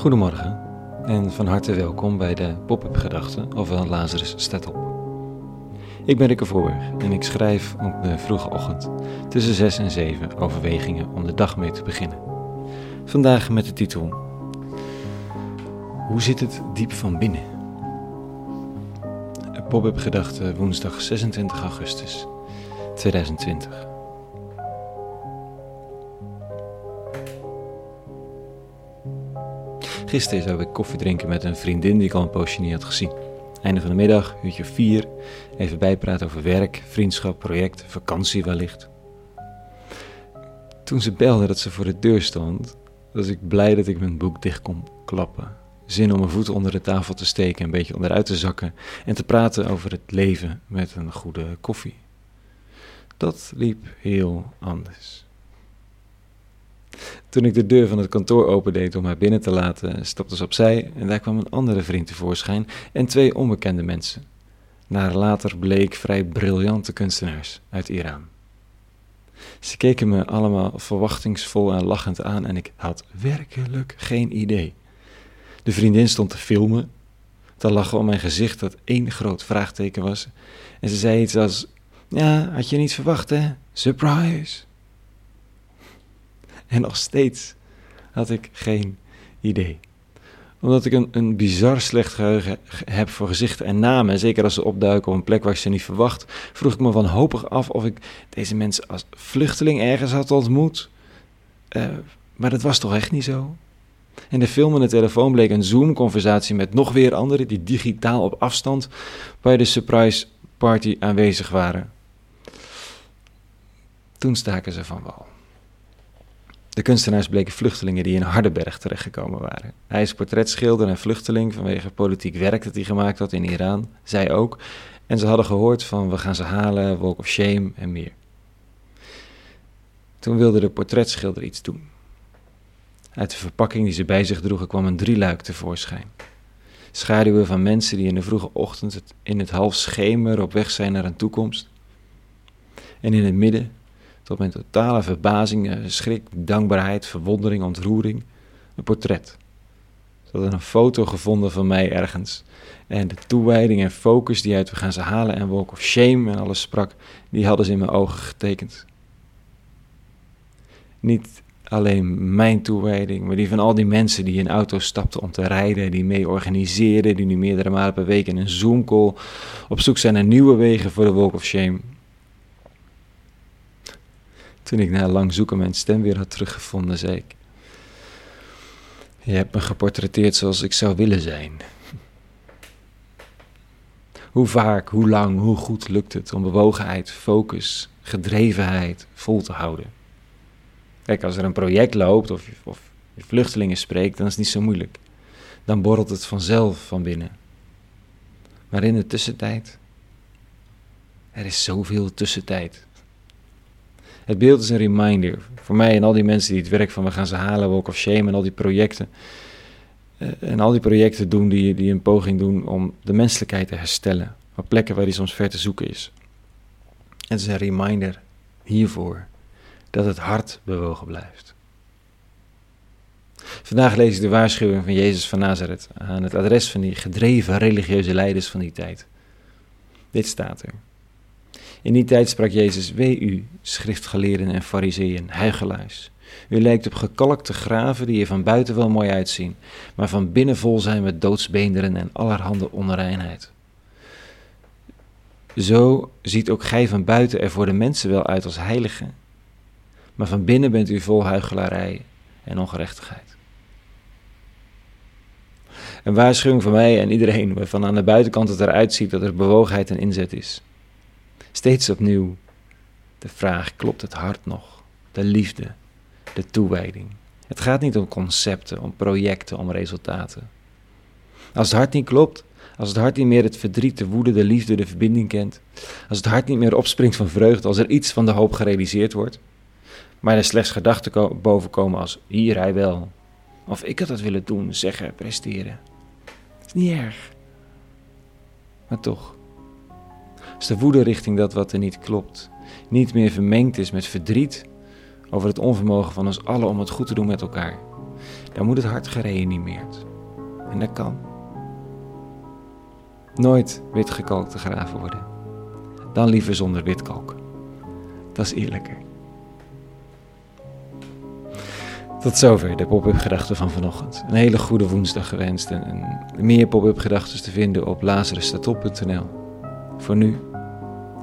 Goedemorgen en van harte welkom bij de Pop-up Gedachten, ofwel Lazarus staat op. Ik ben Rikke Voorberg en ik schrijf op de vroege ochtend tussen 6 en 7 overwegingen om de dag mee te beginnen. Vandaag met de titel Hoe zit het diep van binnen? Pop-up Gedachten woensdag 26 augustus 2020. Gisteren zou ik koffie drinken met een vriendin die ik al een poosje niet had gezien. Einde van de middag, uurtje vier, even bijpraten over werk, vriendschap, project, vakantie wellicht. Toen ze belde dat ze voor de deur stond, was ik blij dat ik mijn boek dicht kon klappen. Zin om mijn voeten onder de tafel te steken, een beetje onderuit te zakken en te praten over het leven met een goede koffie. Dat liep heel anders. Toen ik de deur van het kantoor opendeed om haar binnen te laten, stapte ze opzij en daar kwam een andere vriend tevoorschijn en twee onbekende mensen. Naar later bleek vrij briljante kunstenaars uit Iran. Ze keken me allemaal verwachtingsvol en lachend aan en ik had werkelijk geen idee. De vriendin stond te filmen, te lachen om mijn gezicht dat één groot vraagteken was. En ze zei iets als: Ja, had je niet verwacht, hè? Surprise! En nog steeds had ik geen idee. Omdat ik een, een bizar slecht geheugen heb voor gezichten en namen, zeker als ze opduiken op een plek waar ik ze niet verwacht, vroeg ik me wanhopig af of ik deze mensen als vluchteling ergens had ontmoet. Uh, maar dat was toch echt niet zo? En de film en de telefoon bleek een Zoom-conversatie met nog weer anderen die digitaal op afstand bij de surprise party aanwezig waren. Toen staken ze van wal. De kunstenaars bleken vluchtelingen die in Hardenberg terechtgekomen waren. Hij is portretschilder en vluchteling vanwege politiek werk dat hij gemaakt had in Iran, zij ook. En ze hadden gehoord van we gaan ze halen, Walk of Shame en meer. Toen wilde de portretschilder iets doen. Uit de verpakking die ze bij zich droegen kwam een drieluik tevoorschijn. Schaduwen van mensen die in de vroege ochtend in het half schemer op weg zijn naar een toekomst. En in het midden tot mijn totale verbazing, eh, schrik, dankbaarheid, verwondering, ontroering, een portret. Ze hadden een foto gevonden van mij ergens. En de toewijding en focus die uit We gaan ze halen en Walk of Shame en alles sprak, die hadden ze in mijn ogen getekend. Niet alleen mijn toewijding, maar die van al die mensen die in auto's stapten om te rijden, die mee organiseren, die nu meerdere malen per week in een Zoom-call op zoek zijn naar nieuwe wegen voor de Walk of Shame. Toen ik na lang zoeken mijn stem weer had teruggevonden, zei ik: Je hebt me geportretteerd zoals ik zou willen zijn. Hoe vaak, hoe lang, hoe goed lukt het om bewogenheid, focus, gedrevenheid vol te houden? Kijk, als er een project loopt of, of je vluchtelingen spreekt, dan is het niet zo moeilijk. Dan borrelt het vanzelf van binnen. Maar in de tussentijd, er is zoveel tussentijd. Het beeld is een reminder voor mij en al die mensen die het werk van We gaan ze halen, Walk of Shame en al die projecten. Eh, en al die projecten doen die, die een poging doen om de menselijkheid te herstellen. Op plekken waar die soms ver te zoeken is. Het is een reminder hiervoor dat het hart bewogen blijft. Vandaag lees ik de waarschuwing van Jezus van Nazareth aan het adres van die gedreven religieuze leiders van die tijd. Dit staat er. In die tijd sprak Jezus, wee u, schriftgeleerden en fariseeën, huigelaars. U lijkt op gekalkte graven die er van buiten wel mooi uitzien, maar van binnen vol zijn met doodsbeenderen en allerhande onreinheid. Zo ziet ook gij van buiten er voor de mensen wel uit als heiligen, maar van binnen bent u vol huichelarij en ongerechtigheid. Een waarschuwing voor mij en iedereen waarvan aan de buitenkant het eruit ziet dat er bewogenheid en inzet is. Steeds opnieuw de vraag: klopt het hart nog? De liefde, de toewijding. Het gaat niet om concepten, om projecten, om resultaten. Als het hart niet klopt, als het hart niet meer het verdriet, de woede, de liefde, de verbinding kent, als het hart niet meer opspringt van vreugde, als er iets van de hoop gerealiseerd wordt, maar er slechts gedachten boven komen als hier hij wel, of ik had dat willen doen, zeggen, presteren. Het is niet erg. Maar toch, als de woede richting dat wat er niet klopt, niet meer vermengd is met verdriet over het onvermogen van ons allen om het goed te doen met elkaar. dan moet het hart gereanimeerd. En dat kan. Nooit witgekalkt te graven worden. Dan liever zonder witkalk. Dat is eerlijker. Tot zover de pop-up gedachten van vanochtend. Een hele goede woensdag gewenst en, meer pop-up gedachten te vinden op lazarusstatop.nl. Voor nu,